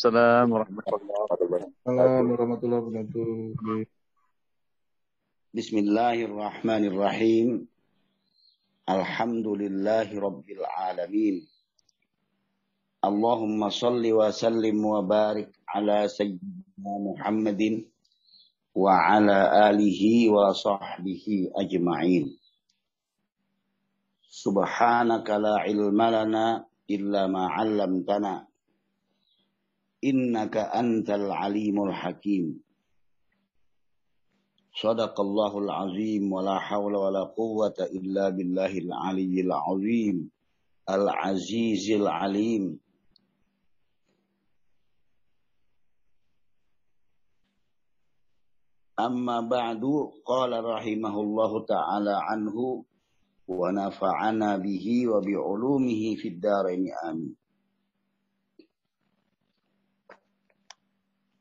Assalamualaikum warahmatullahi wabarakatuh. Assalamualaikum warahmatullahi wabarakatuh. Bismillahirrahmanirrahim. Alhamdulillahi rabbil alamin. Allahumma salli wa sallim wa barik ala sayyidina Muhammadin wa ala alihi wa sahbihi ajma'in. Subhanaka la ilma lana illa ma 'allamtana إنك أنت العليم الحكيم. صدق الله العظيم ولا حول ولا قوة إلا بالله العلي العظيم العزيز العليم. أما بعد قال رحمه الله تعالى عنه ونفعنا به وبعلومه في الدارين آمين.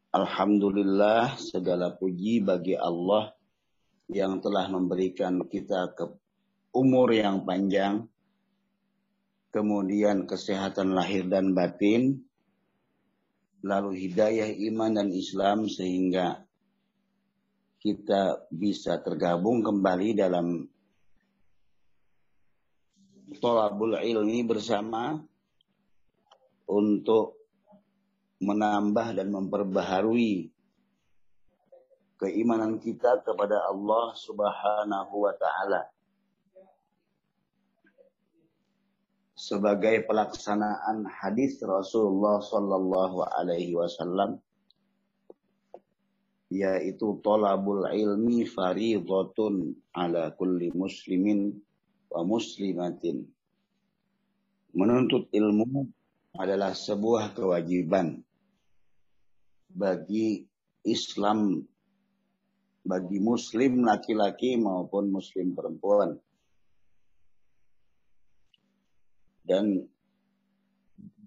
Alhamdulillah segala puji bagi Allah yang telah memberikan kita ke umur yang panjang, kemudian kesehatan lahir dan batin, lalu hidayah iman dan Islam sehingga kita bisa tergabung kembali dalam tolabul ilmi bersama untuk menambah dan memperbaharui keimanan kita kepada Allah Subhanahu wa taala. Sebagai pelaksanaan hadis Rasulullah sallallahu alaihi wasallam yaitu tolabul ilmi faridhatun ala kulli muslimin wa muslimatin. Menuntut ilmu adalah sebuah kewajiban bagi Islam, bagi Muslim laki-laki maupun Muslim perempuan. Dan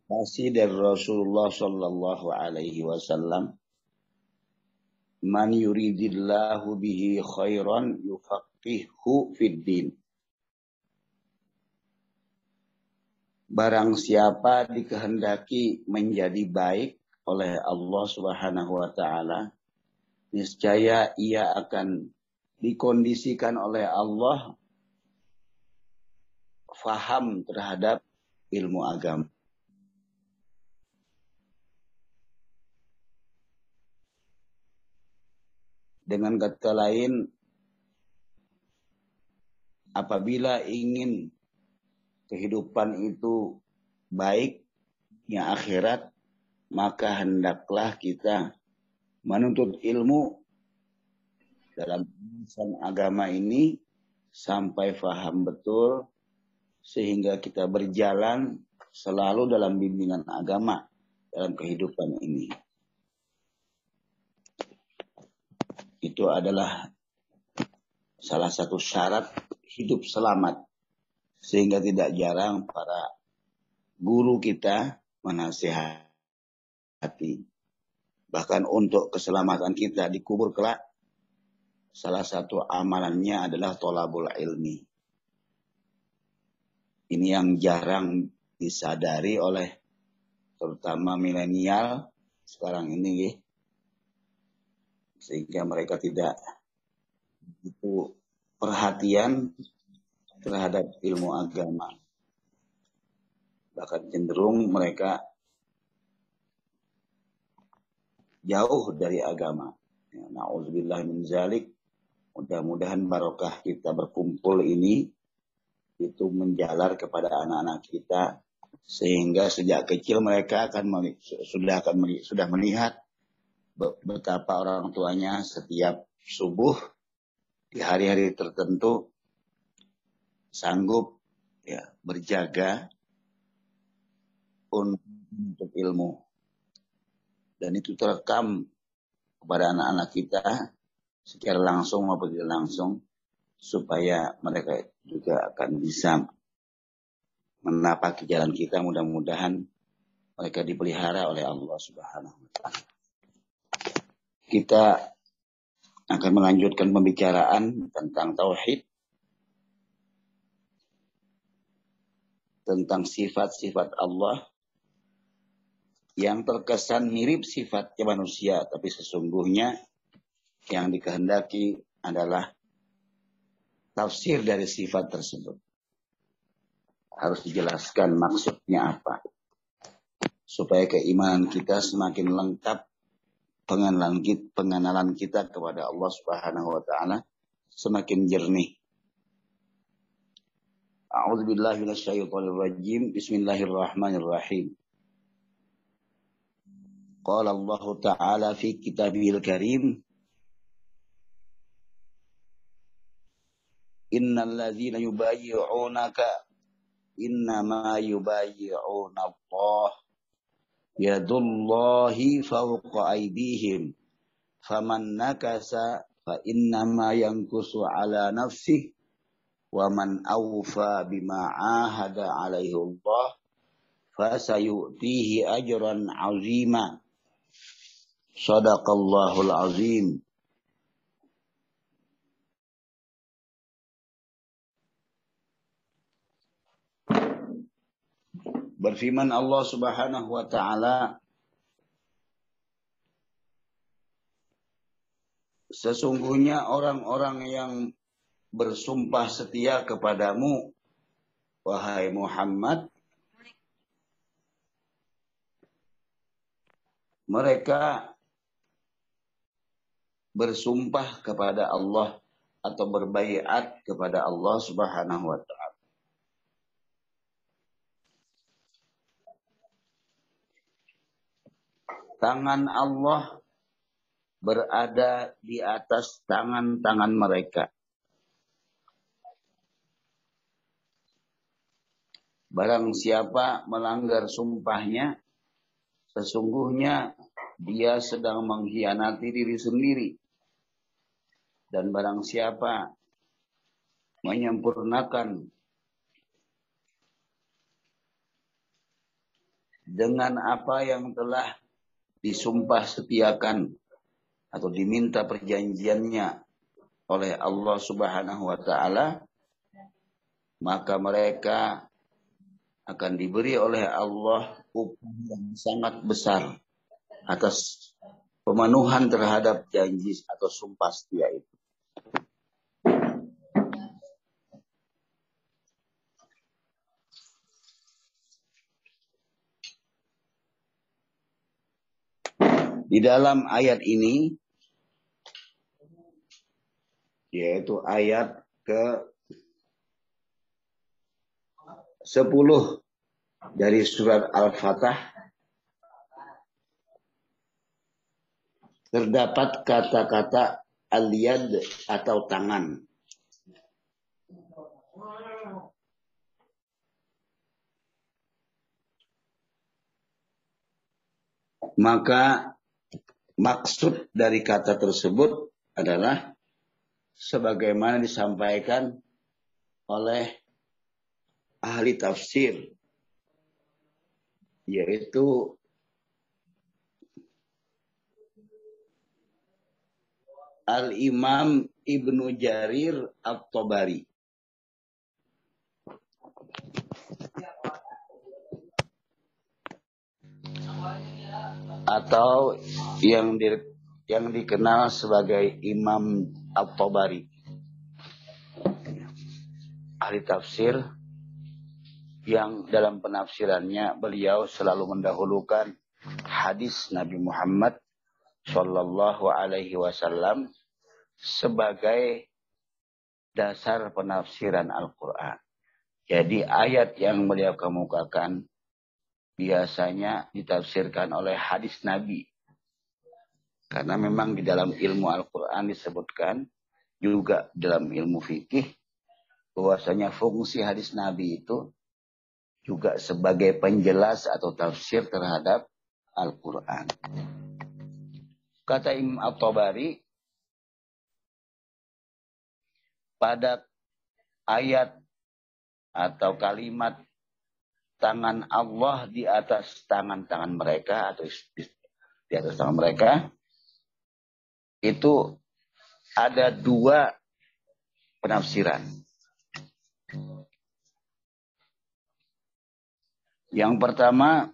kasih dari Rasulullah Sallallahu Alaihi Wasallam, man yuridillahu bihi khairan yufaqihu fid din. Barang siapa dikehendaki menjadi baik oleh Allah Subhanahu wa taala, niscaya ia akan dikondisikan oleh Allah faham terhadap ilmu agama. Dengan kata lain, apabila ingin kehidupan itu baik, ya akhirat, maka hendaklah kita menuntut ilmu dalam urusan agama ini sampai faham betul sehingga kita berjalan selalu dalam bimbingan agama dalam kehidupan ini. Itu adalah salah satu syarat hidup selamat sehingga tidak jarang para guru kita menasihati hati. Bahkan untuk keselamatan kita di kubur kelak, salah satu amalannya adalah tolabul ilmi. Ini yang jarang disadari oleh terutama milenial sekarang ini ya. Sehingga mereka tidak itu perhatian terhadap ilmu agama. Bahkan cenderung mereka jauh dari agama. Ya, Na'udzubillah min zalik. Mudah-mudahan barokah kita berkumpul ini itu menjalar kepada anak-anak kita sehingga sejak kecil mereka akan sudah akan sudah melihat betapa orang tuanya setiap subuh di hari-hari tertentu sanggup ya berjaga untuk ilmu dan itu terekam kepada anak-anak kita secara langsung maupun tidak langsung supaya mereka juga akan bisa menapaki jalan kita mudah-mudahan mereka dipelihara oleh Allah Subhanahu wa taala. Kita akan melanjutkan pembicaraan tentang tauhid tentang sifat-sifat Allah yang terkesan mirip sifatnya manusia, tapi sesungguhnya yang dikehendaki adalah tafsir dari sifat tersebut. Harus dijelaskan maksudnya apa. Supaya keimanan kita semakin lengkap pengenalan kita, kepada Allah Subhanahu wa taala semakin jernih. A'udzu. Bismillahirrahmanirrahim. Allah Ta'ala fi kitabihil karim Innal ladzina yubayyi'unaka innama yubayyi'una Allah yadullahi fawqa aydihim faman nakasa fa innama yankusu ala nafsih wa man awfa bima ahada alaihi Allah fasayu'tihi ajran azima sadaqallahul azim. Berfirman Allah Subhanahu wa taala Sesungguhnya orang-orang yang bersumpah setia kepadamu wahai Muhammad mereka bersumpah kepada Allah atau berbaiat kepada Allah Subhanahu wa taala tangan Allah berada di atas tangan-tangan mereka. Barang siapa melanggar sumpahnya, sesungguhnya dia sedang mengkhianati diri sendiri. Dan barang siapa menyempurnakan dengan apa yang telah disumpah setiakan atau diminta perjanjiannya oleh Allah Subhanahu wa taala maka mereka akan diberi oleh Allah upah yang sangat besar atas pemenuhan terhadap janji atau sumpah setia itu. Di dalam ayat ini, yaitu ayat ke 10 dari surat Al-Fatah, terdapat kata-kata aliyad atau tangan. Maka Maksud dari kata tersebut adalah sebagaimana disampaikan oleh ahli tafsir yaitu Al-Imam Ibnu Jarir At-Tabari. Atau yang di, yang dikenal sebagai Imam At-Tabari. Ahli tafsir yang dalam penafsirannya beliau selalu mendahulukan hadis Nabi Muhammad Shallallahu Alaihi Wasallam sebagai dasar penafsiran Al-Quran. Jadi ayat yang beliau kemukakan biasanya ditafsirkan oleh hadis Nabi karena memang di dalam ilmu Al-Quran disebutkan, juga dalam ilmu fikih, bahwasanya fungsi hadis Nabi itu juga sebagai penjelas atau tafsir terhadap Al-Quran. Kata Imam At-Tabari, pada ayat atau kalimat tangan Allah di atas tangan-tangan mereka atau di, atas tangan mereka itu ada dua penafsiran. Yang pertama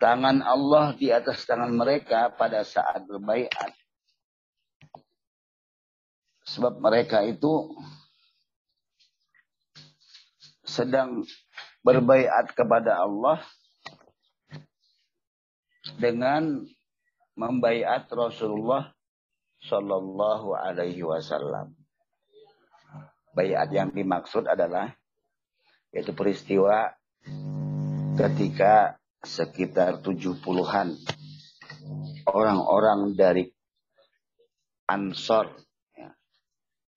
tangan Allah di atas tangan mereka pada saat berbaikat Sebab mereka itu sedang berbaiat kepada Allah dengan membaiat Rasulullah Shallallahu Alaihi Wasallam. Bayat yang dimaksud adalah yaitu peristiwa ketika sekitar tujuh puluhan orang-orang dari Ansor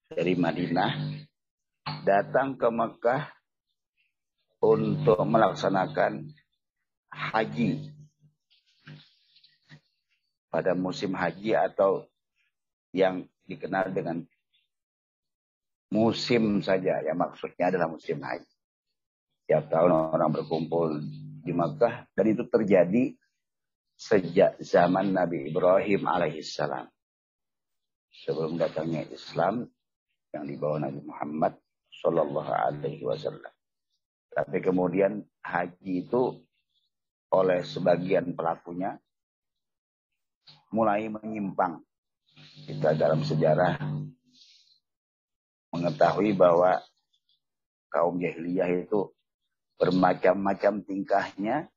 dari Madinah datang ke Mekah untuk melaksanakan haji pada musim haji atau yang dikenal dengan musim saja ya maksudnya adalah musim haji. Tiap tahun orang berkumpul di Makkah dan itu terjadi sejak zaman Nabi Ibrahim alaihissalam. Sebelum datangnya Islam yang dibawa Nabi Muhammad Shallallahu alaihi wasallam. Tapi kemudian haji itu oleh sebagian pelakunya mulai menyimpang. Kita dalam sejarah mengetahui bahwa kaum jahiliyah itu bermacam-macam tingkahnya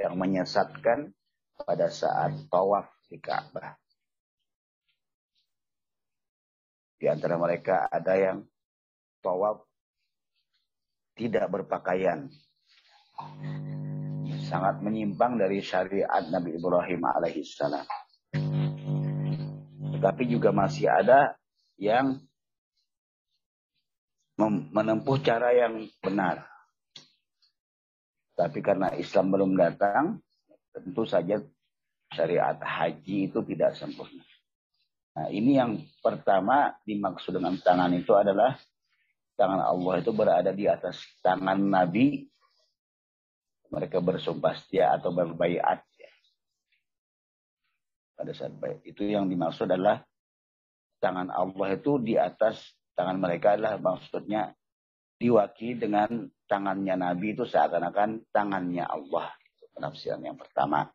yang menyesatkan pada saat tawaf di Ka'bah. Di antara mereka ada yang tawaf tidak berpakaian. Sangat menyimpang dari syariat Nabi Ibrahim alaihissalam. Tetapi juga masih ada yang menempuh cara yang benar. Tapi karena Islam belum datang, tentu saja syariat haji itu tidak sempurna. Nah, ini yang pertama dimaksud dengan tangan itu adalah tangan Allah itu berada di atas tangan Nabi. Mereka bersumpah setia atau berbaiat. Pada saat baik. Itu yang dimaksud adalah tangan Allah itu di atas tangan mereka adalah maksudnya diwakili dengan tangannya Nabi itu seakan-akan tangannya Allah. Itu penafsiran yang pertama.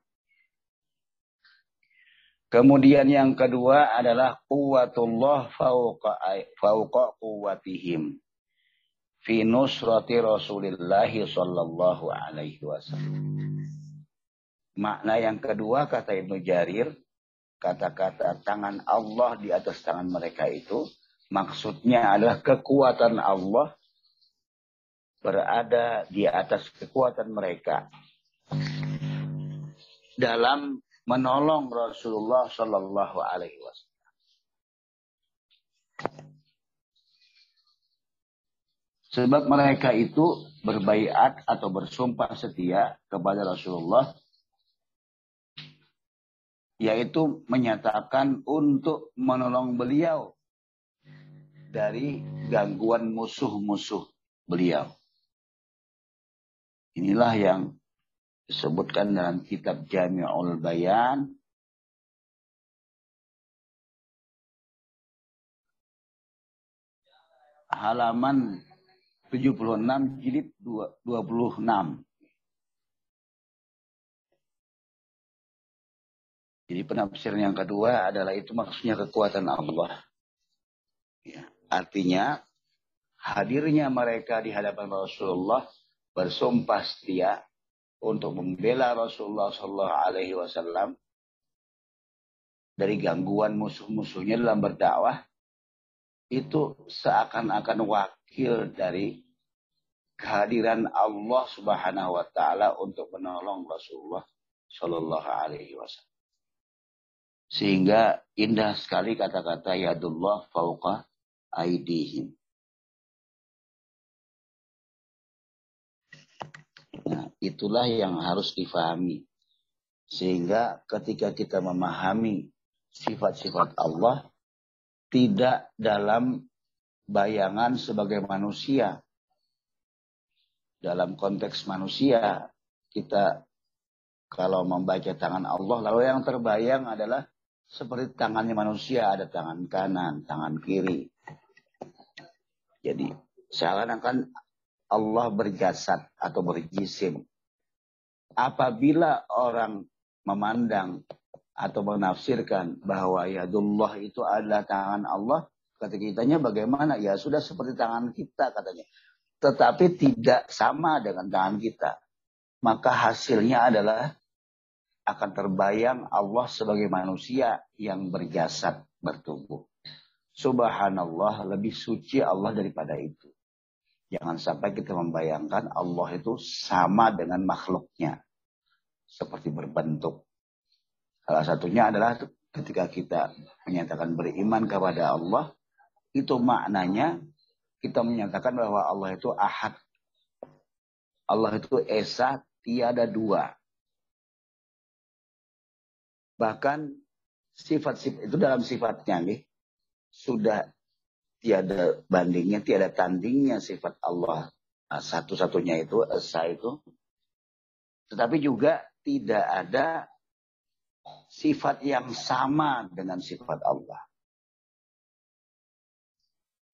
Kemudian yang kedua adalah kuwatullah fauqa fauqa quwwatihim fi nusrati Rasulillah sallallahu alaihi wasallam. Makna yang kedua kata Ibnu Jarir, kata-kata tangan Allah di atas tangan mereka itu Maksudnya adalah kekuatan Allah berada di atas kekuatan mereka dalam menolong Rasulullah Shallallahu Alaihi Wasallam. Sebab mereka itu berbaiat atau bersumpah setia kepada Rasulullah yaitu menyatakan untuk menolong beliau dari gangguan musuh-musuh beliau. Inilah yang disebutkan dalam kitab Jami'ul Bayan halaman 76 jilid 26. Jadi penafsiran yang kedua adalah itu maksudnya kekuatan Allah. Ya. Artinya hadirnya mereka di hadapan Rasulullah bersumpah setia untuk membela Rasulullah Shallallahu Alaihi Wasallam dari gangguan musuh-musuhnya dalam berdakwah itu seakan-akan wakil dari kehadiran Allah Subhanahu wa taala untuk menolong Rasulullah Shallallahu alaihi wasallam. Sehingga indah sekali kata-kata yadullah fauqa aidihim. Nah, itulah yang harus difahami. Sehingga ketika kita memahami sifat-sifat Allah, tidak dalam bayangan sebagai manusia. Dalam konteks manusia, kita kalau membaca tangan Allah, lalu yang terbayang adalah seperti tangannya manusia, ada tangan kanan, tangan kiri. Jadi seakan-akan Allah berjasad atau berjisim. apabila orang memandang atau menafsirkan bahwa yadullah itu adalah tangan Allah, kata kitanya bagaimana? Ya sudah seperti tangan kita katanya. Tetapi tidak sama dengan tangan kita. Maka hasilnya adalah akan terbayang Allah sebagai manusia yang berjasad bertubuh. Subhanallah lebih suci Allah daripada itu. Jangan sampai kita membayangkan Allah itu sama dengan makhluknya. Seperti berbentuk. Salah satunya adalah ketika kita menyatakan beriman kepada Allah, itu maknanya kita menyatakan bahwa Allah itu ahad. Allah itu esa, tiada dua. Bahkan sifat-sifat itu dalam sifatnya nih, sudah tiada bandingnya, tiada tandingnya sifat Allah. Nah, satu-satunya itu, esa itu. Tetapi juga tidak ada sifat yang sama dengan sifat Allah.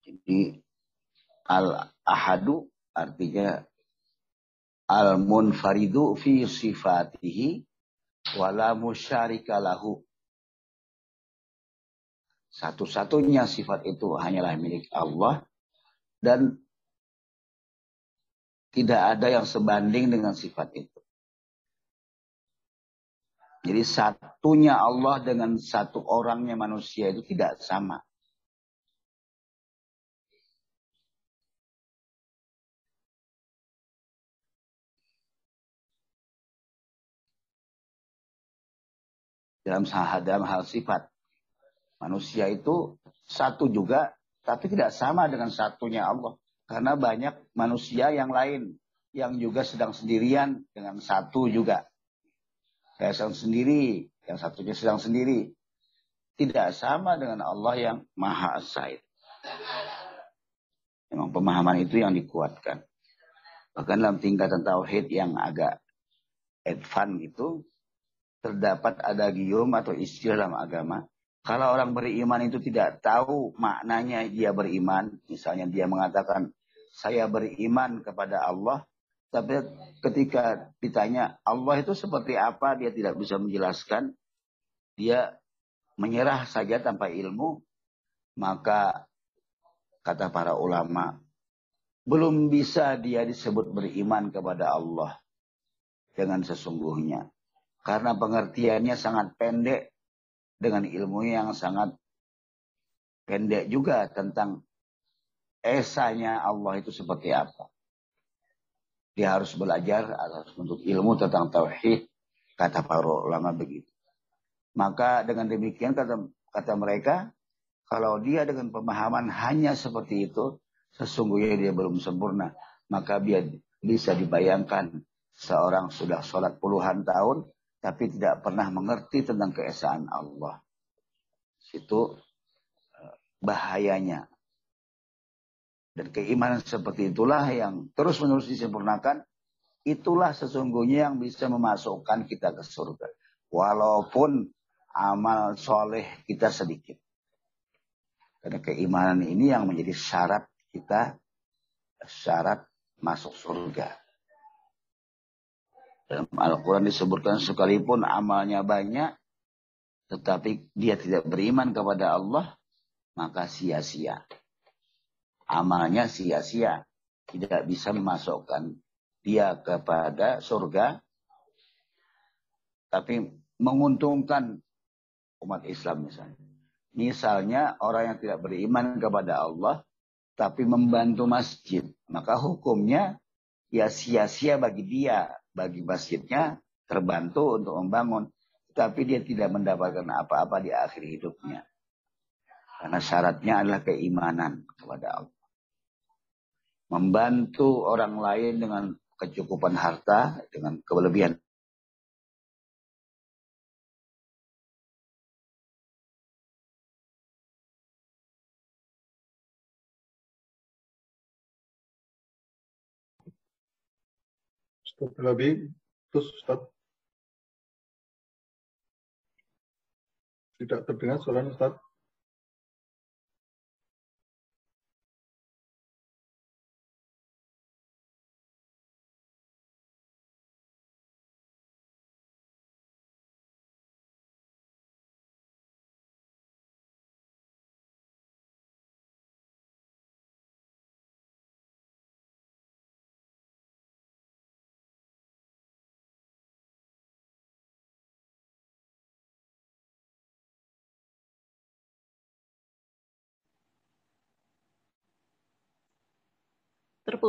Jadi al-ahadu artinya al-munfaridu fi sifatihi wala musyarika lahu. Satu-satunya sifat itu hanyalah milik Allah dan tidak ada yang sebanding dengan sifat itu. Jadi satunya Allah dengan satu orangnya manusia itu tidak sama. Dalam dalam hal sifat. Manusia itu satu juga, tapi tidak sama dengan satunya Allah. Karena banyak manusia yang lain yang juga sedang sendirian dengan satu juga. Saya sedang sendiri, yang satunya sedang sendiri. Tidak sama dengan Allah yang Maha Asaid. Memang pemahaman itu yang dikuatkan. Bahkan dalam tingkatan tauhid yang agak advance itu, terdapat ada gium atau istilah agama. Kalau orang beriman itu tidak tahu maknanya dia beriman, misalnya dia mengatakan, saya beriman kepada Allah, tapi ketika ditanya Allah itu seperti apa, dia tidak bisa menjelaskan. Dia menyerah saja tanpa ilmu. Maka kata para ulama, belum bisa dia disebut beriman kepada Allah dengan sesungguhnya. Karena pengertiannya sangat pendek dengan ilmu yang sangat pendek juga tentang esanya Allah itu seperti apa. Dia harus belajar, harus menuntut ilmu tentang tauhid. Kata para ulama begitu. Maka dengan demikian kata, kata mereka, kalau dia dengan pemahaman hanya seperti itu, sesungguhnya dia belum sempurna. Maka dia bisa dibayangkan seorang sudah sholat puluhan tahun, tapi tidak pernah mengerti tentang keesaan Allah. Itu eh, bahayanya. Dan keimanan seperti itulah yang terus-menerus disempurnakan. Itulah sesungguhnya yang bisa memasukkan kita ke surga. Walaupun amal soleh kita sedikit. Karena keimanan ini yang menjadi syarat kita, syarat masuk surga. Dalam Al-Quran disebutkan sekalipun amalnya banyak, tetapi dia tidak beriman kepada Allah, maka sia-sia amalnya sia-sia. Tidak bisa memasukkan dia kepada surga. Tapi menguntungkan umat Islam misalnya. Misalnya orang yang tidak beriman kepada Allah. Tapi membantu masjid. Maka hukumnya ya sia-sia bagi dia. Bagi masjidnya terbantu untuk membangun. Tapi dia tidak mendapatkan apa-apa di akhir hidupnya. Karena syaratnya adalah keimanan kepada Allah membantu orang lain dengan kecukupan harta, dengan kelebihan Ustaz Habib, terus Ustaz. Tidak terdengar suara Ustaz.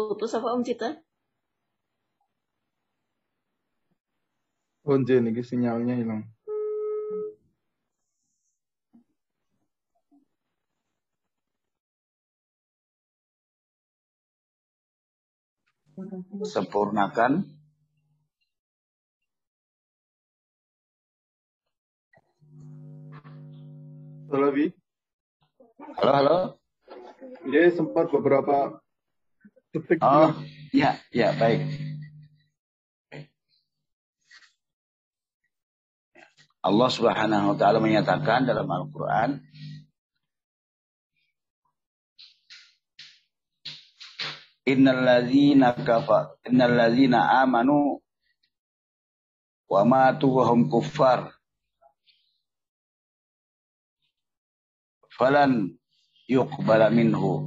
Terputus apa Om Cita? Oh, J nih sinyalnya hilang. Sempurnakan Halo, Bi. Halo, halo. Dia sempat beberapa detik. Oh, ya, ya, baik. Allah Subhanahu wa taala menyatakan dalam Al-Qur'an Innal ladzina kafar innal ladzina amanu wa matu wa hum kuffar falan yuqbala minhu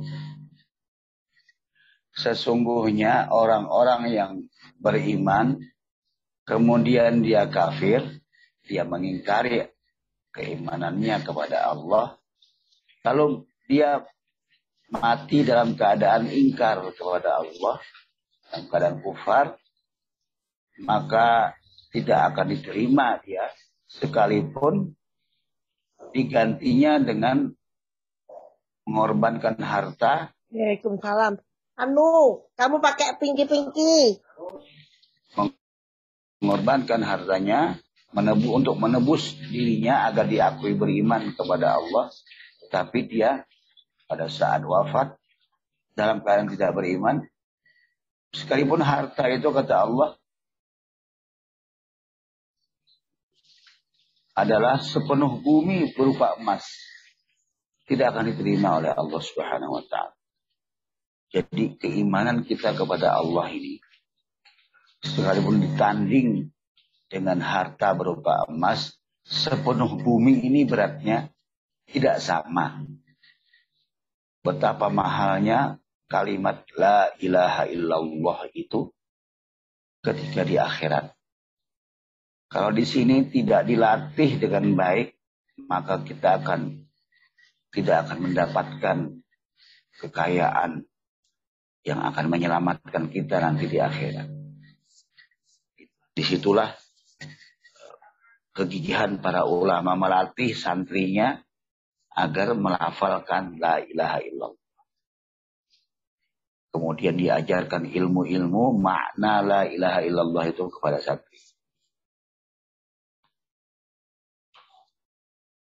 sesungguhnya orang-orang yang beriman kemudian dia kafir dia mengingkari keimanannya kepada Allah, kalau dia mati dalam keadaan ingkar kepada Allah, dalam keadaan kufar, maka tidak akan diterima dia sekalipun digantinya dengan mengorbankan harta. Waalaikumsalam. Anu, kamu pakai pinky-pinky. Mengorbankan hartanya menebu untuk menebus dirinya agar diakui beriman kepada Allah tapi dia pada saat wafat dalam keadaan tidak beriman sekalipun harta itu kata Allah adalah sepenuh bumi berupa emas tidak akan diterima oleh Allah Subhanahu wa taala. Jadi keimanan kita kepada Allah ini sekalipun ditanding dengan harta berupa emas sepenuh bumi ini beratnya tidak sama. Betapa mahalnya kalimat la ilaha illallah itu ketika di akhirat. Kalau di sini tidak dilatih dengan baik, maka kita akan tidak akan mendapatkan kekayaan yang akan menyelamatkan kita nanti di akhirat. Di situlah kegigihan para ulama melatih santrinya agar melafalkan la ilaha illallah. Kemudian diajarkan ilmu-ilmu makna la ilaha illallah itu kepada santri.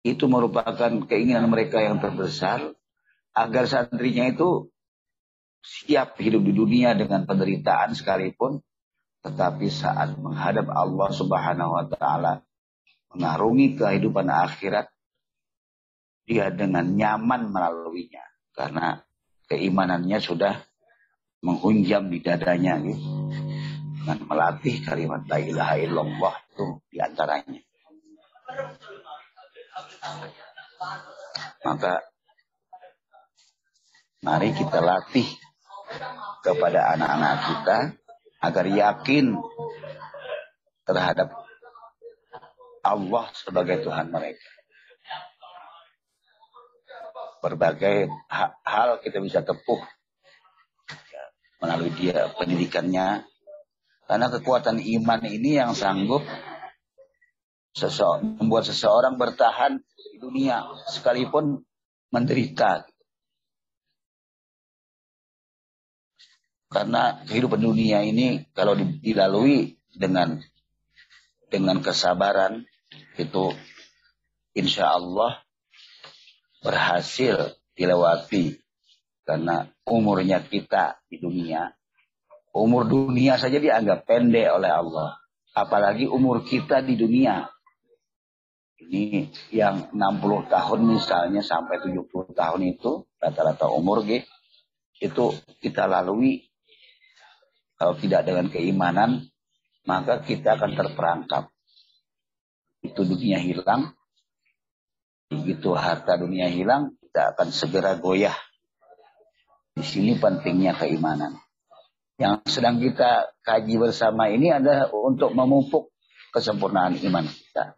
Itu merupakan keinginan mereka yang terbesar agar santrinya itu siap hidup di dunia dengan penderitaan sekalipun tetapi saat menghadap Allah Subhanahu wa taala mengarungi kehidupan akhirat, dia dengan nyaman melaluinya. Karena keimanannya sudah menghunjam di dadanya gitu. Dengan melatih kalimat la ilaha illallah itu di antaranya. Maka mari kita latih kepada anak-anak kita agar yakin terhadap Allah sebagai Tuhan mereka. Berbagai hal kita bisa tepuh melalui dia pendidikannya. Karena kekuatan iman ini yang sanggup membuat seseorang bertahan di dunia sekalipun menderita. Karena kehidupan dunia ini kalau dilalui dengan dengan kesabaran itu insya Allah berhasil dilewati. Karena umurnya kita di dunia umur dunia saja dianggap pendek oleh Allah. Apalagi umur kita di dunia. Ini yang 60 tahun misalnya sampai 70 tahun itu rata-rata umur gitu itu kita lalui kalau tidak dengan keimanan maka kita akan terperangkap. Itu dunia hilang, begitu harta dunia hilang, kita akan segera goyah. Di sini pentingnya keimanan. Yang sedang kita kaji bersama ini adalah untuk memupuk kesempurnaan iman kita.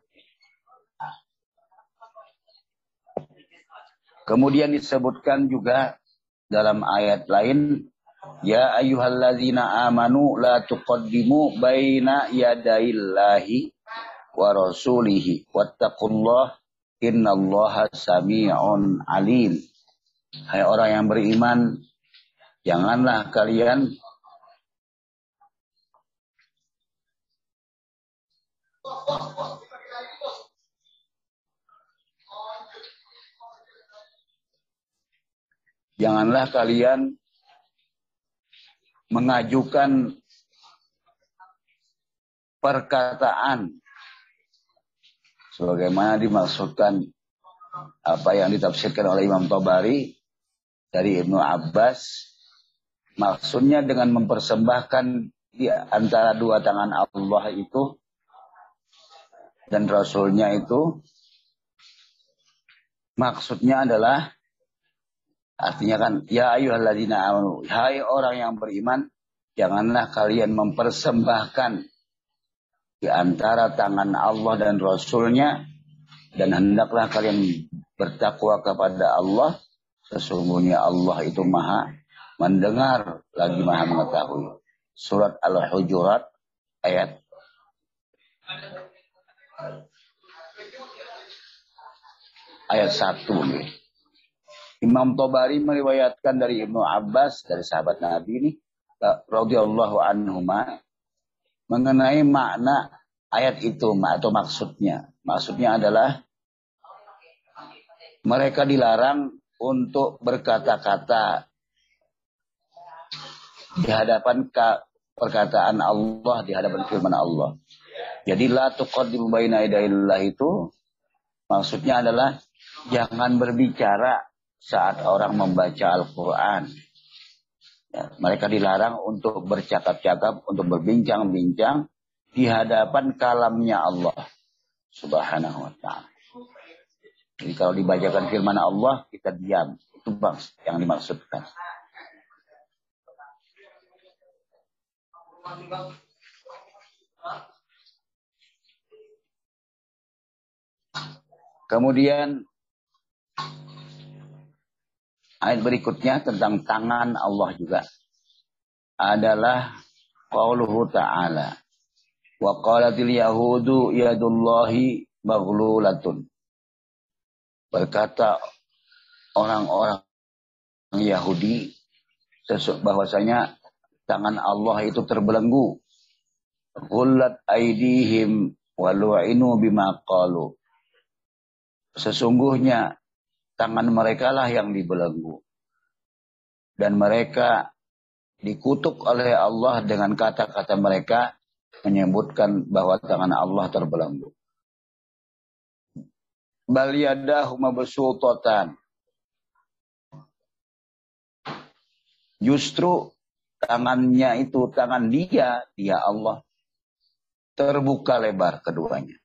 Kemudian disebutkan juga dalam ayat lain Ya ayyuhalladzina amanu la tuqaddimu baina yadayillahi wa rasulihi wattaqullah innallaha sami'un alim. Hai orang yang beriman, janganlah kalian Janganlah kalian mengajukan perkataan. Sebagaimana dimaksudkan apa yang ditafsirkan oleh Imam Tabari dari Ibnu Abbas maksudnya dengan mempersembahkan di antara dua tangan Allah itu dan Rasulnya itu maksudnya adalah artinya kan ya ayyuhalladzina amanu hai orang yang beriman janganlah kalian mempersembahkan di antara tangan Allah dan Rasulnya dan hendaklah kalian bertakwa kepada Allah. Sesungguhnya Allah itu maha mendengar lagi maha mengetahui. Surat Al-Hujurat ayat ayat 1 Imam Tobari meriwayatkan dari Ibnu Abbas dari sahabat Nabi ini radhiyallahu anhuma mengenai makna ayat itu atau maksudnya. Maksudnya adalah mereka dilarang untuk berkata-kata di hadapan perkataan Allah, di hadapan firman Allah. Jadi la tuqaddimu baina itu maksudnya adalah jangan berbicara saat orang membaca Al-Qur'an. Ya, mereka dilarang untuk bercakap-cakap, untuk berbincang-bincang di hadapan kalamnya Allah subhanahu wa ta'ala. Jadi kalau dibacakan firman Allah, kita diam. Itu bang yang dimaksudkan. Kemudian Ayat berikutnya tentang tangan Allah juga adalah qauluhu ta'ala. Wa qalatil yahudu yadullahi maghlulatun. Berkata orang-orang Yahudi bahwasanya tangan Allah itu terbelenggu. Ghullat aidihim walu'inu bima qalu. Sesungguhnya tangan mereka lah yang dibelenggu. Dan mereka dikutuk oleh Allah dengan kata-kata mereka menyebutkan bahwa tangan Allah terbelenggu. Baliyadahu mabsutotan. Justru tangannya itu tangan dia, dia Allah terbuka lebar keduanya.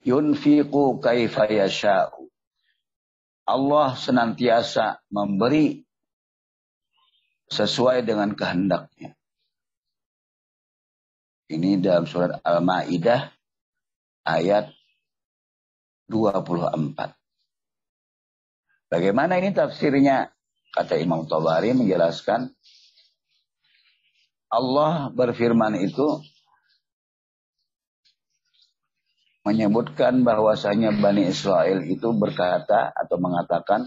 Yunfiqu kaifa yasha'u Allah senantiasa memberi sesuai dengan kehendaknya. Ini dalam surat Al-Ma'idah ayat 24. Bagaimana ini tafsirnya? Kata Imam Tabari menjelaskan Allah berfirman itu menyebutkan bahwasanya Bani Israel itu berkata atau mengatakan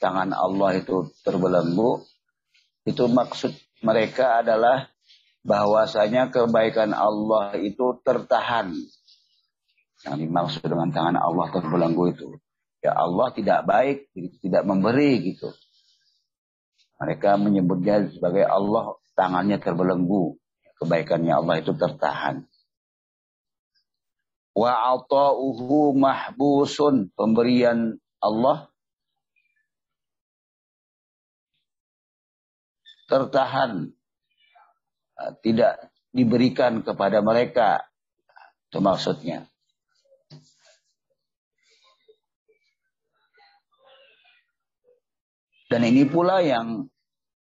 tangan Allah itu terbelenggu, itu maksud mereka adalah bahwasanya kebaikan Allah itu tertahan. Yang dimaksud dengan tangan Allah terbelenggu itu. Ya Allah tidak baik, tidak memberi gitu. Mereka menyebutnya sebagai Allah tangannya terbelenggu. Kebaikannya Allah itu tertahan wa ata'uhu mahbusun. Pemberian Allah. Tertahan. Tidak diberikan kepada mereka. Itu maksudnya. Dan ini pula yang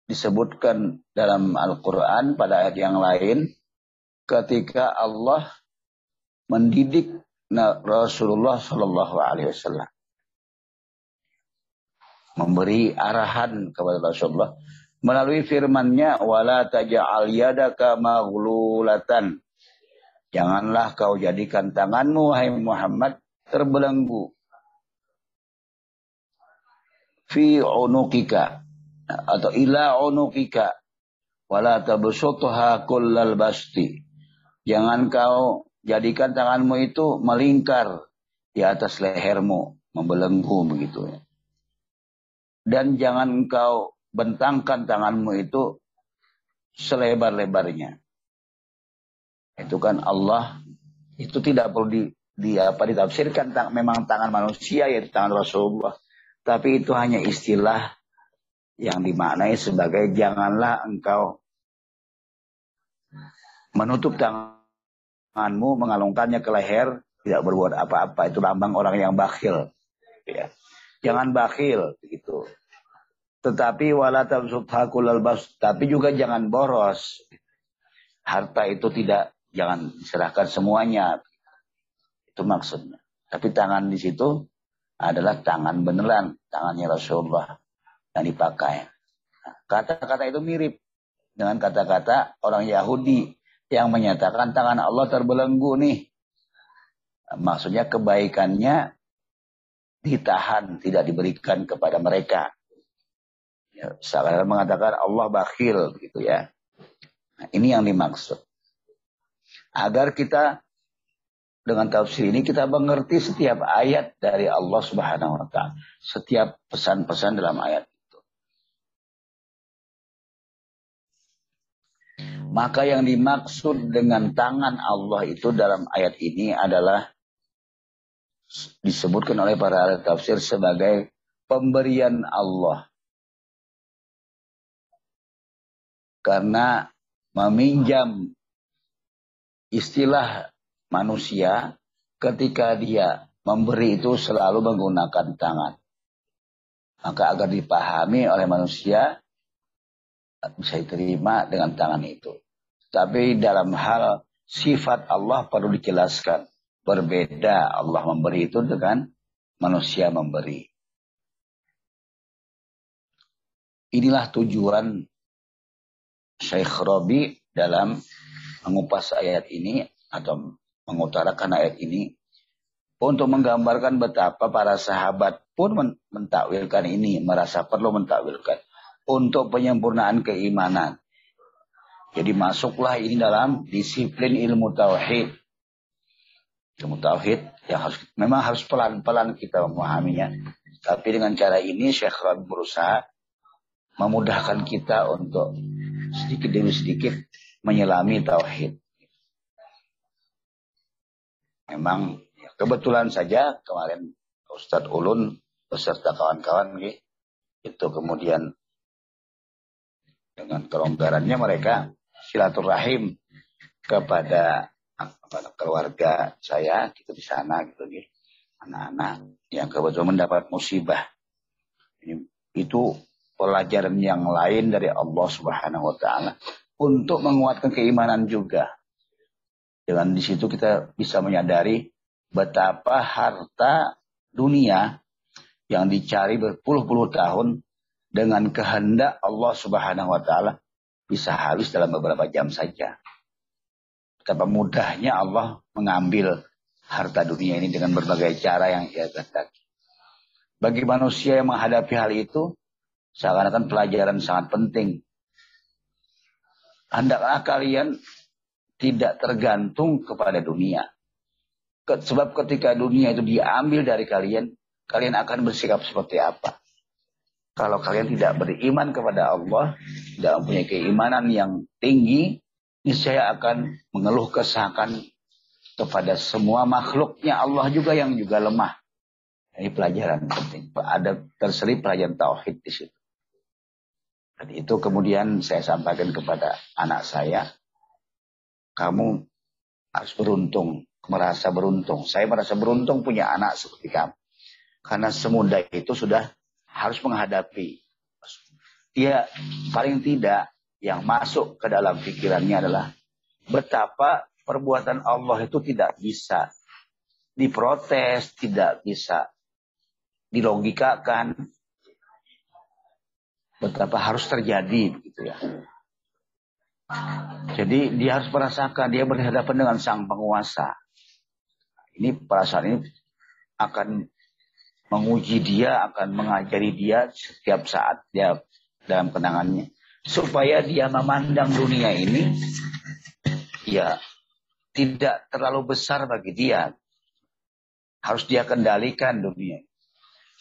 disebutkan dalam Al-Quran pada ayat yang lain. Ketika Allah mendidik Rasulullah Shallallahu Alaihi Wasallam, memberi arahan kepada Rasulullah melalui firman-Nya wala taj'al. Janganlah kau jadikan tanganmu hai Muhammad terbelenggu fi unukika atau ila unukika wala tabsutha kullal basti. Jangan kau jadikan tanganmu itu melingkar di atas lehermu, membelenggu begitu ya. Dan jangan engkau bentangkan tanganmu itu selebar-lebarnya. Itu kan Allah itu tidak perlu di, di apa ditafsirkan tang, memang tangan manusia yaitu tangan Rasulullah. Tapi itu hanya istilah yang dimaknai sebagai janganlah engkau menutup tanganmu mengalungkannya ke leher tidak berbuat apa-apa itu lambang orang yang bakhil ya jangan bakhil begitu tetapi wala tabsuthakulal bas tapi juga jangan boros. Harta itu tidak jangan diserahkan semuanya. Itu maksudnya. Tapi tangan di situ adalah tangan beneran, tangannya Rasulullah yang dipakai. Nah, kata-kata itu mirip dengan kata-kata orang Yahudi yang menyatakan tangan Allah terbelenggu nih. Maksudnya kebaikannya ditahan, tidak diberikan kepada mereka. Ya, mengatakan Allah bakhil gitu ya. Nah, ini yang dimaksud. Agar kita dengan tafsir ini kita mengerti setiap ayat dari Allah Subhanahu wa taala, setiap pesan-pesan dalam ayat Maka yang dimaksud dengan tangan Allah itu dalam ayat ini adalah disebutkan oleh para ahli tafsir sebagai pemberian Allah Karena meminjam istilah manusia ketika dia memberi itu selalu menggunakan tangan. Maka agar dipahami oleh manusia bisa diterima dengan tangan itu. Tapi dalam hal sifat Allah perlu dijelaskan. Berbeda Allah memberi itu dengan manusia memberi. Inilah tujuan Syekh Robi dalam mengupas ayat ini atau mengutarakan ayat ini untuk menggambarkan betapa para sahabat pun mentakwilkan ini, merasa perlu mentakwilkan untuk penyempurnaan keimanan. Jadi masuklah ini dalam disiplin ilmu tauhid. Ilmu tauhid yang harus memang harus pelan-pelan kita memahaminya. Tapi dengan cara ini Syekh Rabi berusaha memudahkan kita untuk sedikit demi sedikit menyelami tauhid. Memang kebetulan saja kemarin Ustadz Ulun beserta kawan-kawan itu kemudian dengan kelonggarannya mereka silaturahim kepada keluarga saya gitu di sana gitu anak-anak yang kebetulan mendapat musibah ini itu pelajaran yang lain dari Allah Subhanahu wa taala untuk menguatkan keimanan juga. Dengan di situ kita bisa menyadari betapa harta dunia yang dicari berpuluh-puluh tahun dengan kehendak Allah Subhanahu wa taala bisa habis dalam beberapa jam saja. Betapa mudahnya Allah mengambil harta dunia ini dengan berbagai cara yang ia kehendaki. Bagi manusia yang menghadapi hal itu, Seakan-akan pelajaran sangat penting. Hendaklah kalian tidak tergantung kepada dunia. Sebab ketika dunia itu diambil dari kalian, kalian akan bersikap seperti apa? Kalau kalian tidak beriman kepada Allah, tidak mempunyai keimanan yang tinggi, niscaya akan mengeluh kesahkan kepada semua makhluknya Allah juga yang juga lemah. Ini pelajaran penting. Ada terselip pelajaran tauhid di situ. Dan itu kemudian saya sampaikan kepada anak saya, kamu harus beruntung, merasa beruntung. Saya merasa beruntung punya anak seperti kamu. Karena semudah itu sudah harus menghadapi. Dia paling tidak yang masuk ke dalam pikirannya adalah betapa perbuatan Allah itu tidak bisa diprotes, tidak bisa dilogikakan, betapa harus terjadi begitu ya. Jadi dia harus merasakan dia berhadapan dengan sang penguasa. Ini perasaan ini akan menguji dia, akan mengajari dia setiap saat dia dalam kenangannya. Supaya dia memandang dunia ini ya tidak terlalu besar bagi dia. Harus dia kendalikan dunia.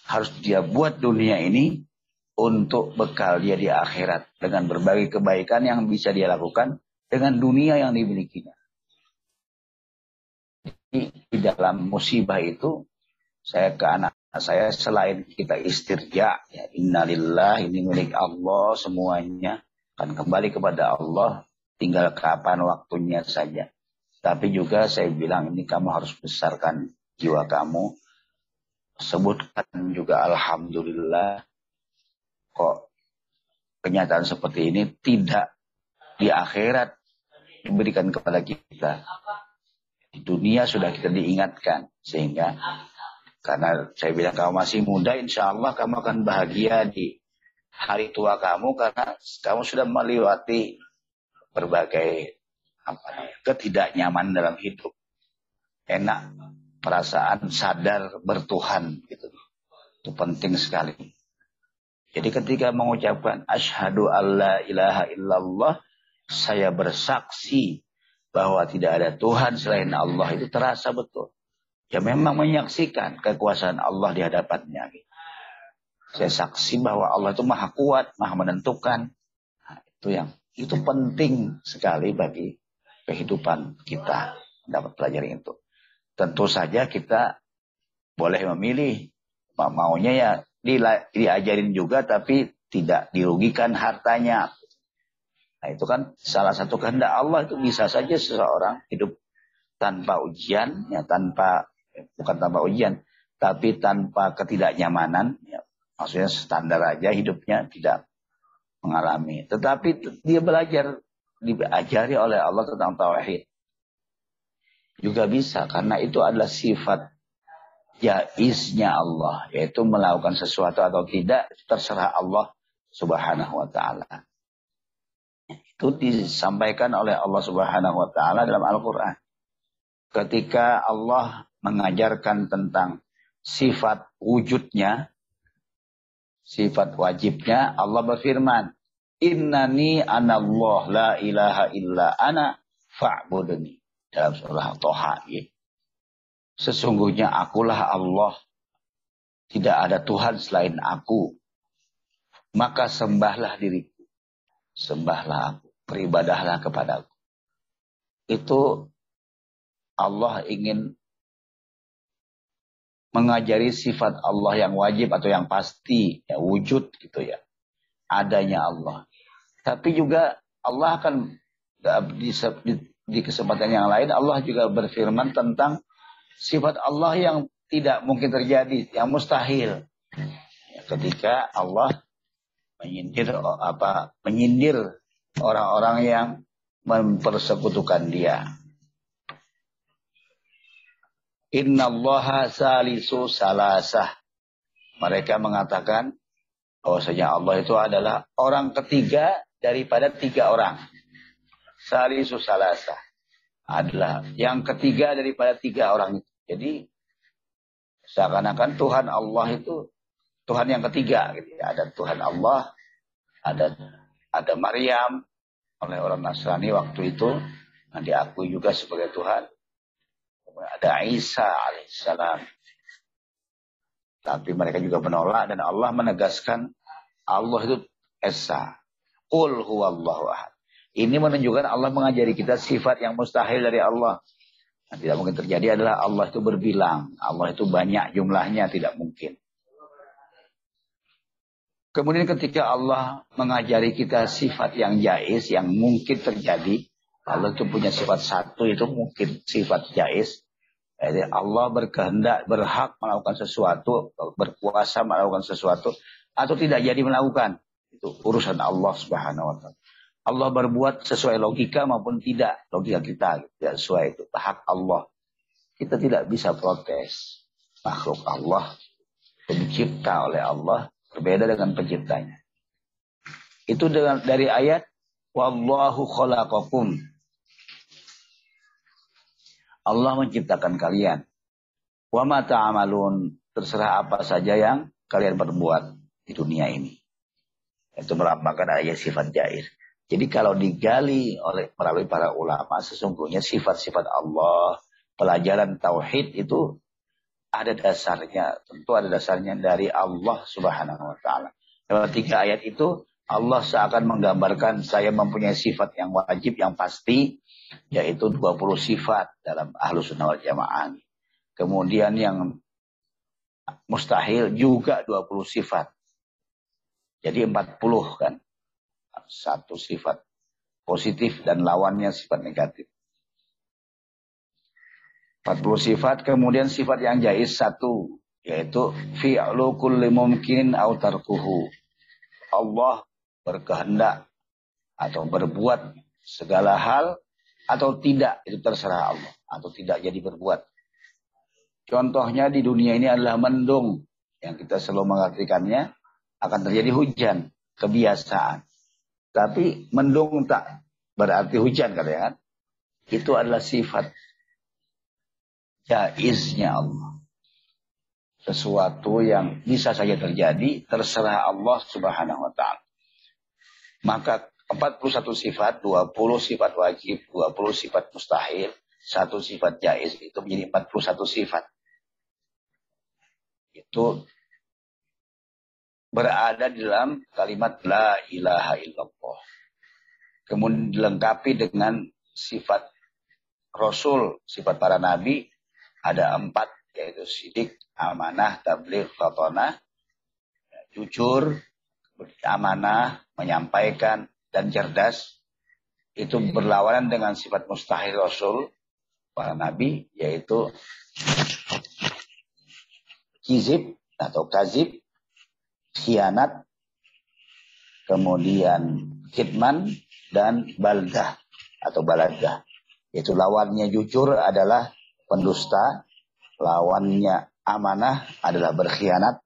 Harus dia buat dunia ini untuk bekal dia di akhirat dengan berbagai kebaikan yang bisa dia lakukan dengan dunia yang dimilikinya. Di, di dalam musibah itu saya ke anak saya selain kita istirja ya innalillah ini milik Allah semuanya akan kembali kepada Allah tinggal kapan waktunya saja. Tapi juga saya bilang ini kamu harus besarkan jiwa kamu. Sebutkan juga Alhamdulillah kok kenyataan seperti ini tidak di akhirat diberikan kepada kita. Di dunia sudah kita diingatkan. Sehingga karena saya bilang kamu masih muda, insya Allah kamu akan bahagia di hari tua kamu karena kamu sudah melewati berbagai apa ketidaknyaman dalam hidup. Enak perasaan sadar bertuhan gitu. Itu penting sekali. Jadi ketika mengucapkan asyhadu alla ilaha illallah, saya bersaksi bahwa tidak ada Tuhan selain Allah itu terasa betul. Ya memang menyaksikan kekuasaan Allah di hadapannya. Saya saksi bahwa Allah itu maha kuat, maha menentukan. Nah, itu yang itu penting sekali bagi kehidupan kita dapat pelajari itu. Tentu saja kita boleh memilih maunya ya diajarin juga tapi tidak dirugikan hartanya. Nah itu kan salah satu kehendak Allah itu bisa saja seseorang hidup tanpa ujian, ya tanpa bukan tanpa ujian, tapi tanpa ketidaknyamanan, ya, maksudnya standar aja hidupnya tidak mengalami. Tetapi dia belajar diajari oleh Allah tentang tauhid. Juga bisa karena itu adalah sifat jaiznya Allah, yaitu melakukan sesuatu atau tidak terserah Allah Subhanahu wa taala. Itu disampaikan oleh Allah Subhanahu wa taala dalam Al-Qur'an. Ketika Allah mengajarkan tentang sifat wujudnya, sifat wajibnya, Allah berfirman, Innani anallah la ilaha illa ana fa'budni. Dalam surah Toha. Ya. Sesungguhnya akulah Allah. Tidak ada Tuhan selain aku. Maka sembahlah diriku. Sembahlah aku. Beribadahlah kepadaku. Itu Allah ingin mengajari sifat Allah yang wajib atau yang pasti. Ya, wujud gitu ya. Adanya Allah. Tapi juga Allah akan di, kesempatan yang lain Allah juga berfirman tentang sifat Allah yang tidak mungkin terjadi, yang mustahil. Ketika Allah menyindir apa menyindir orang-orang yang mempersekutukan dia. Inna Allah salisu salasah. Mereka mengatakan bahwasanya Allah itu adalah orang ketiga daripada tiga orang. Salisu salasah adalah yang ketiga daripada tiga orang itu. Jadi seakan-akan Tuhan Allah itu Tuhan yang ketiga gitu ya. Ada Tuhan Allah, ada ada Maryam oleh orang Nasrani waktu itu yang diakui juga sebagai Tuhan. Ada Isa alaihissalam. Tapi mereka juga menolak dan Allah menegaskan Allah itu Esa. Qul huwallahu ahad. Ini menunjukkan Allah mengajari kita sifat yang mustahil dari Allah. Yang tidak mungkin terjadi adalah Allah itu berbilang. Allah itu banyak jumlahnya, tidak mungkin. Kemudian ketika Allah mengajari kita sifat yang jais, yang mungkin terjadi. Allah itu punya sifat satu, itu mungkin sifat jais. Jadi Allah berkehendak, berhak melakukan sesuatu, berkuasa melakukan sesuatu, atau tidak jadi melakukan. Itu urusan Allah subhanahu wa ta'ala. Allah berbuat sesuai logika maupun tidak. Logika kita tidak sesuai itu. Hak Allah. Kita tidak bisa protes. Makhluk Allah. Pencipta oleh Allah. Berbeda dengan penciptanya. Itu dengan dari ayat wallahu khalaqakum. Allah menciptakan kalian. Wa ma ta'amalun terserah apa saja yang kalian perbuat di dunia ini. Itu melambangkan ayat sifat jair. Jadi kalau digali oleh melalui para ulama, sesungguhnya sifat-sifat Allah, pelajaran tauhid itu ada dasarnya, tentu ada dasarnya dari Allah Subhanahu wa taala. Dalam tiga ayat itu Allah seakan menggambarkan saya mempunyai sifat yang wajib yang pasti yaitu 20 sifat dalam Ahlus Sunnah wal Jamaah. Kemudian yang mustahil juga 20 sifat. Jadi 40 kan satu sifat positif dan lawannya sifat negatif. 40 sifat, kemudian sifat yang jais satu, yaitu fi'lu kulli mumkin au tarkuhu. Allah berkehendak atau berbuat segala hal atau tidak, itu terserah Allah. Atau tidak jadi berbuat. Contohnya di dunia ini adalah mendung. Yang kita selalu mengartikannya akan terjadi hujan. Kebiasaan. Tapi mendung tak berarti hujan katanya kan. Itu adalah sifat jaiznya Allah. Sesuatu yang bisa saja terjadi terserah Allah Subhanahu wa taala. Maka 41 sifat, 20 sifat wajib, 20 sifat mustahil, satu sifat jaiz itu menjadi 41 sifat. Itu berada di dalam kalimat la ilaha illallah. Kemudian dilengkapi dengan sifat Rasul, sifat para nabi, ada empat, yaitu sidik, amanah, tabligh, fatona, jujur, amanah, menyampaikan, dan cerdas. Itu berlawanan dengan sifat mustahil Rasul, para nabi, yaitu kizib atau kazib, khianat, kemudian kitman, dan baldah atau baladah. Yaitu lawannya jujur adalah pendusta, lawannya amanah adalah berkhianat,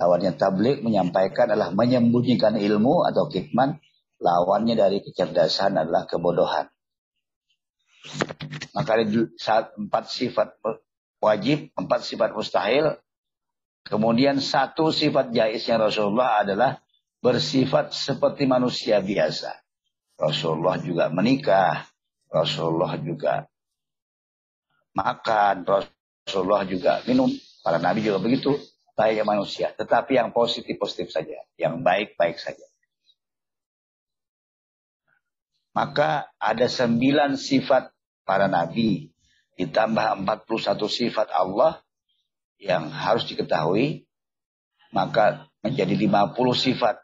lawannya tablik menyampaikan adalah menyembunyikan ilmu atau kitman, lawannya dari kecerdasan adalah kebodohan. Maka saat empat sifat wajib, empat sifat mustahil, Kemudian satu sifat jaisnya Rasulullah adalah bersifat seperti manusia biasa. Rasulullah juga menikah, Rasulullah juga makan, Rasulullah juga minum. Para nabi juga begitu, baik manusia. Tetapi yang positif-positif saja, yang baik-baik saja. Maka ada sembilan sifat para nabi, ditambah 41 sifat Allah, yang harus diketahui, maka menjadi 50 sifat.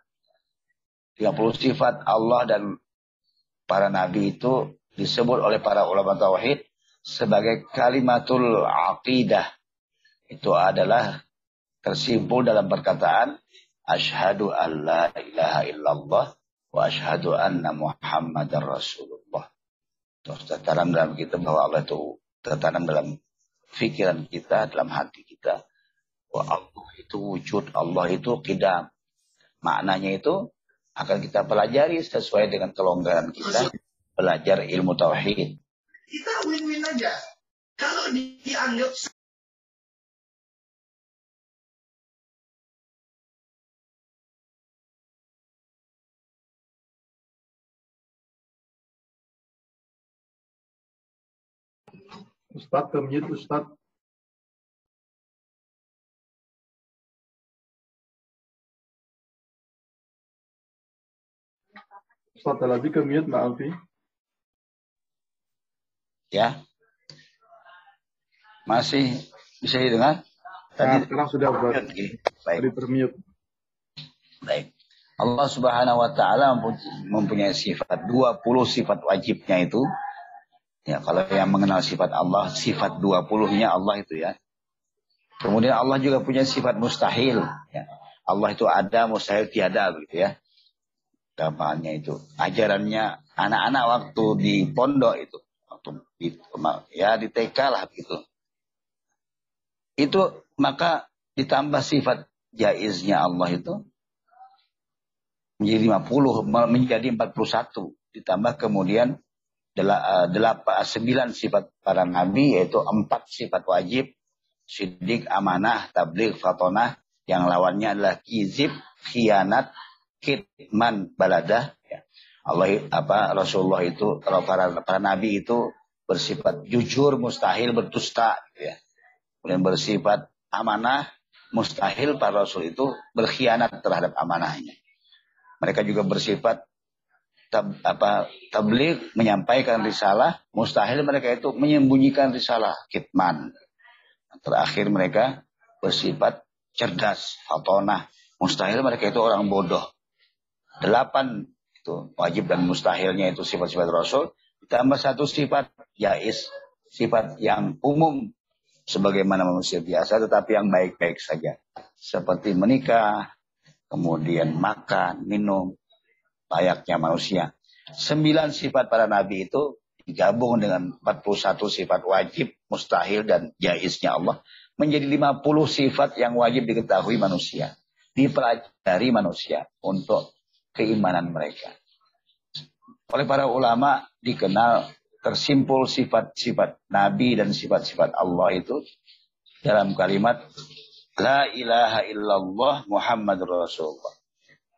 50 sifat Allah dan para nabi itu disebut oleh para ulama tauhid sebagai kalimatul aqidah. Itu adalah tersimpul dalam perkataan asyhadu alla ilaha illallah wa asyhadu anna muhammadar rasulullah. Terus tertanam dalam kita bahwa Allah itu tertanam dalam pikiran kita, dalam hati kita. Bahwa Allah itu wujud, Allah itu kidam. Maknanya itu akan kita pelajari sesuai dengan kelonggaran kita. Belajar ilmu tauhid. Kita win-win aja. Kalau dianggap Ustaz ke mute Ustaz. Ustaz lagi ke mute Mbak Alfi. Ya. Masih bisa didengar? Nah, Tadi sekarang sudah ber, Oke, Baik. tadi bermute. Baik. Allah Subhanahu wa taala mempunyai sifat 20 sifat wajibnya itu. Ya, kalau yang mengenal sifat Allah, sifat 20-nya Allah itu ya. Kemudian Allah juga punya sifat mustahil, ya. Allah itu ada, mustahil tiada begitu ya. Gampangannya itu. Ajarannya anak-anak waktu di pondok itu, waktu di, ya di TK lah gitu. Itu maka ditambah sifat jaiznya Allah itu menjadi 50 menjadi 41 ditambah kemudian delapan sembilan sifat para nabi yaitu empat sifat wajib. Sidik amanah tabligh fatonah. Yang lawannya adalah kizib khianat kitman baladah. Ya. Allah apa Rasulullah itu kalau para para nabi itu bersifat jujur mustahil berdusta gitu ya. Kemudian bersifat amanah mustahil para rasul itu berkhianat terhadap amanahnya. Mereka juga bersifat tab, apa tabligh menyampaikan risalah, mustahil mereka itu menyembunyikan risalah, kitman. Terakhir mereka bersifat cerdas, fatonah. Mustahil mereka itu orang bodoh. Delapan itu wajib dan mustahilnya itu sifat-sifat Rasul. Ditambah satu sifat yais, sifat yang umum sebagaimana manusia biasa tetapi yang baik-baik saja. Seperti menikah, kemudian makan, minum, layaknya manusia. Sembilan sifat para nabi itu digabung dengan 41 sifat wajib, mustahil, dan jaiznya Allah. Menjadi 50 sifat yang wajib diketahui manusia. Dipelajari manusia untuk keimanan mereka. Oleh para ulama dikenal tersimpul sifat-sifat Nabi dan sifat-sifat Allah itu dalam kalimat La ilaha illallah Muhammad Rasulullah.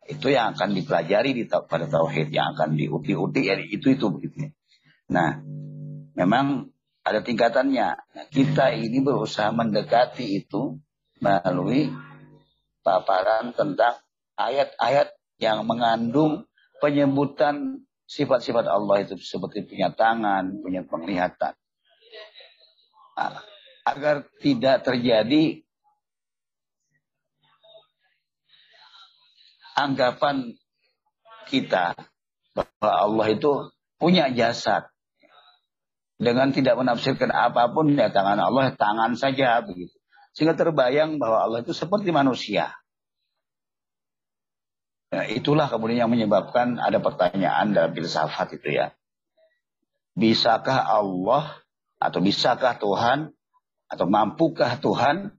Itu yang akan dipelajari di pada tauhid yang akan diuti-uti ya itu itu begitu. Nah, memang ada tingkatannya. Nah, kita ini berusaha mendekati itu melalui paparan tentang ayat-ayat yang mengandung penyebutan sifat-sifat Allah itu seperti punya tangan, punya penglihatan. Nah, agar tidak terjadi anggapan kita bahwa Allah itu punya jasad. Dengan tidak menafsirkan apa pun ya tangan Allah tangan saja begitu. Sehingga terbayang bahwa Allah itu seperti manusia. Nah, itulah kemudian yang menyebabkan ada pertanyaan dalam filsafat itu ya. Bisakah Allah atau bisakah Tuhan atau mampukah Tuhan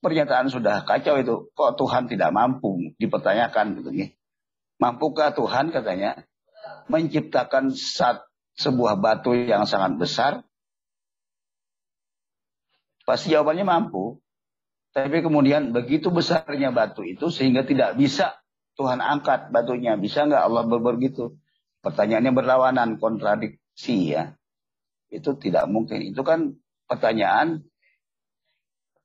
pernyataan sudah kacau itu. Kok Tuhan tidak mampu? Dipertanyakan gitu nih. Mampukah Tuhan katanya menciptakan sat, sebuah batu yang sangat besar? Pasti jawabannya mampu. Tapi kemudian begitu besarnya batu itu sehingga tidak bisa Tuhan angkat batunya. Bisa nggak Allah begitu? Pertanyaannya berlawanan, kontradiksi ya. Itu tidak mungkin. Itu kan pertanyaan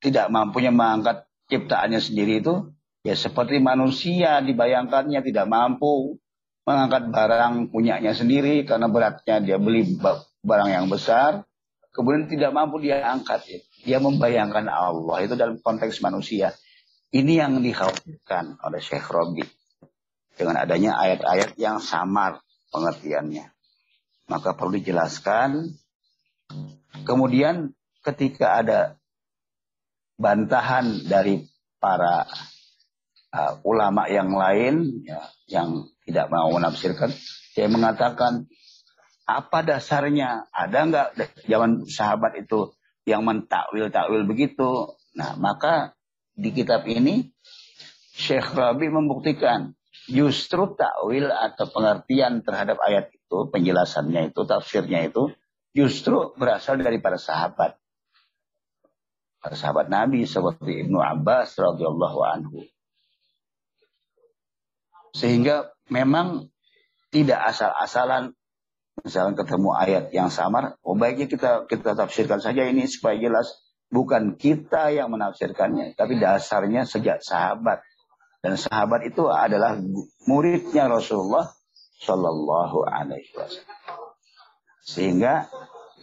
tidak mampunya mengangkat ciptaannya sendiri itu ya seperti manusia dibayangkannya tidak mampu mengangkat barang punyanya sendiri karena beratnya dia beli barang yang besar kemudian tidak mampu dia angkat. Ya. dia membayangkan Allah itu dalam konteks manusia. Ini yang dikhawatirkan oleh Syekh Robi dengan adanya ayat-ayat yang samar pengertiannya. Maka perlu dijelaskan. Kemudian ketika ada bantahan dari para uh, ulama yang lain ya, yang tidak mau menafsirkan saya mengatakan apa dasarnya? Ada nggak zaman sahabat itu yang mentakwil takwil begitu. Nah maka di kitab ini Syekh Rabi membuktikan justru takwil atau pengertian terhadap ayat itu penjelasannya itu tafsirnya itu justru berasal dari para sahabat sahabat Nabi seperti Ibnu Abbas radhiyallahu anhu. Sehingga memang tidak asal-asalan misalnya ketemu ayat yang samar, oh baiknya kita kita tafsirkan saja ini supaya jelas bukan kita yang menafsirkannya, tapi dasarnya sejak sahabat. Dan sahabat itu adalah muridnya Rasulullah Shallallahu Alaihi Wasallam. Sehingga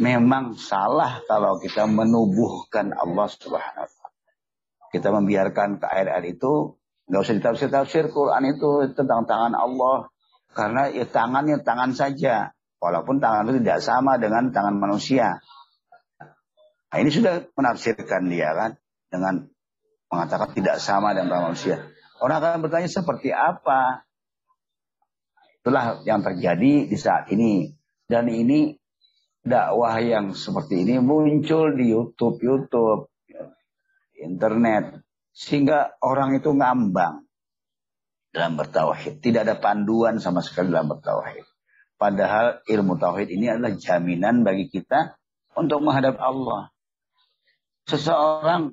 memang salah kalau kita menubuhkan Allah Subhanahu wa taala. Kita membiarkan ke air-air itu nggak usah ditafsir-tafsir Quran itu tentang tangan Allah karena ya tangannya tangan saja walaupun tangan itu tidak sama dengan tangan manusia. Nah, ini sudah menafsirkan dia kan dengan mengatakan tidak sama dengan manusia. Orang akan bertanya seperti apa? Itulah yang terjadi di saat ini. Dan ini dakwah yang seperti ini muncul di YouTube, YouTube, internet, sehingga orang itu ngambang. dalam bertauhid. Tidak ada panduan sama sekali dalam bertauhid. Padahal ilmu tauhid ini adalah jaminan bagi kita untuk menghadap Allah. Seseorang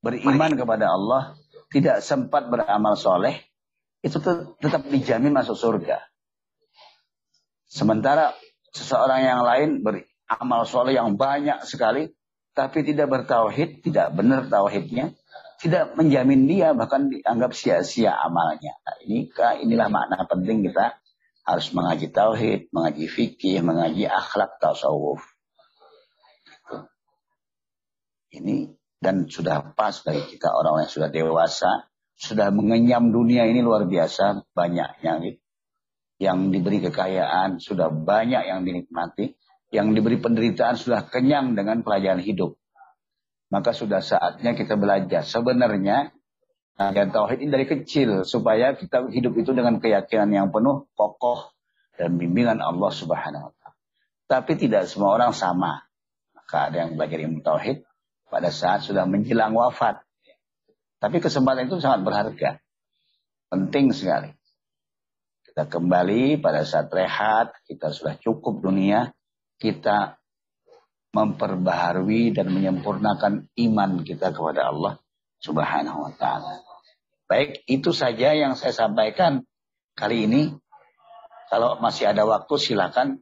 beriman kepada Allah, tidak sempat beramal soleh, itu tetap dijamin masuk surga. Sementara seseorang yang lain beramal soleh yang banyak sekali, tapi tidak bertauhid, tidak benar tauhidnya, tidak menjamin dia bahkan dianggap sia-sia amalnya. Nah, ini inilah makna penting kita harus mengaji tauhid, mengaji fikih, mengaji akhlak tasawuf. Ini dan sudah pas bagi kita orang yang sudah dewasa, sudah mengenyam dunia ini luar biasa banyaknya yang diberi kekayaan, sudah banyak yang dinikmati, yang diberi penderitaan sudah kenyang dengan pelajaran hidup maka sudah saatnya kita belajar. Sebenarnya dan tauhid ini dari kecil supaya kita hidup itu dengan keyakinan yang penuh, kokoh dan bimbingan Allah Subhanahu wa taala. Tapi tidak semua orang sama. Maka ada yang belajar ilmu tauhid pada saat sudah menjelang wafat. Tapi kesempatan itu sangat berharga. Penting sekali. Kita kembali pada saat rehat, kita sudah cukup dunia, kita memperbaharui dan menyempurnakan iman kita kepada Allah Subhanahu wa taala. Baik, itu saja yang saya sampaikan kali ini. Kalau masih ada waktu silakan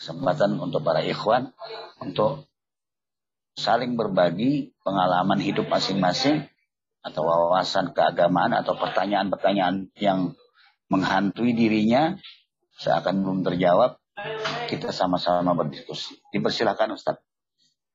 kesempatan untuk para ikhwan untuk saling berbagi pengalaman hidup masing-masing atau wawasan keagamaan atau pertanyaan-pertanyaan yang menghantui dirinya seakan belum terjawab kita sama-sama berdiskusi. Dipersilakan Ustaz.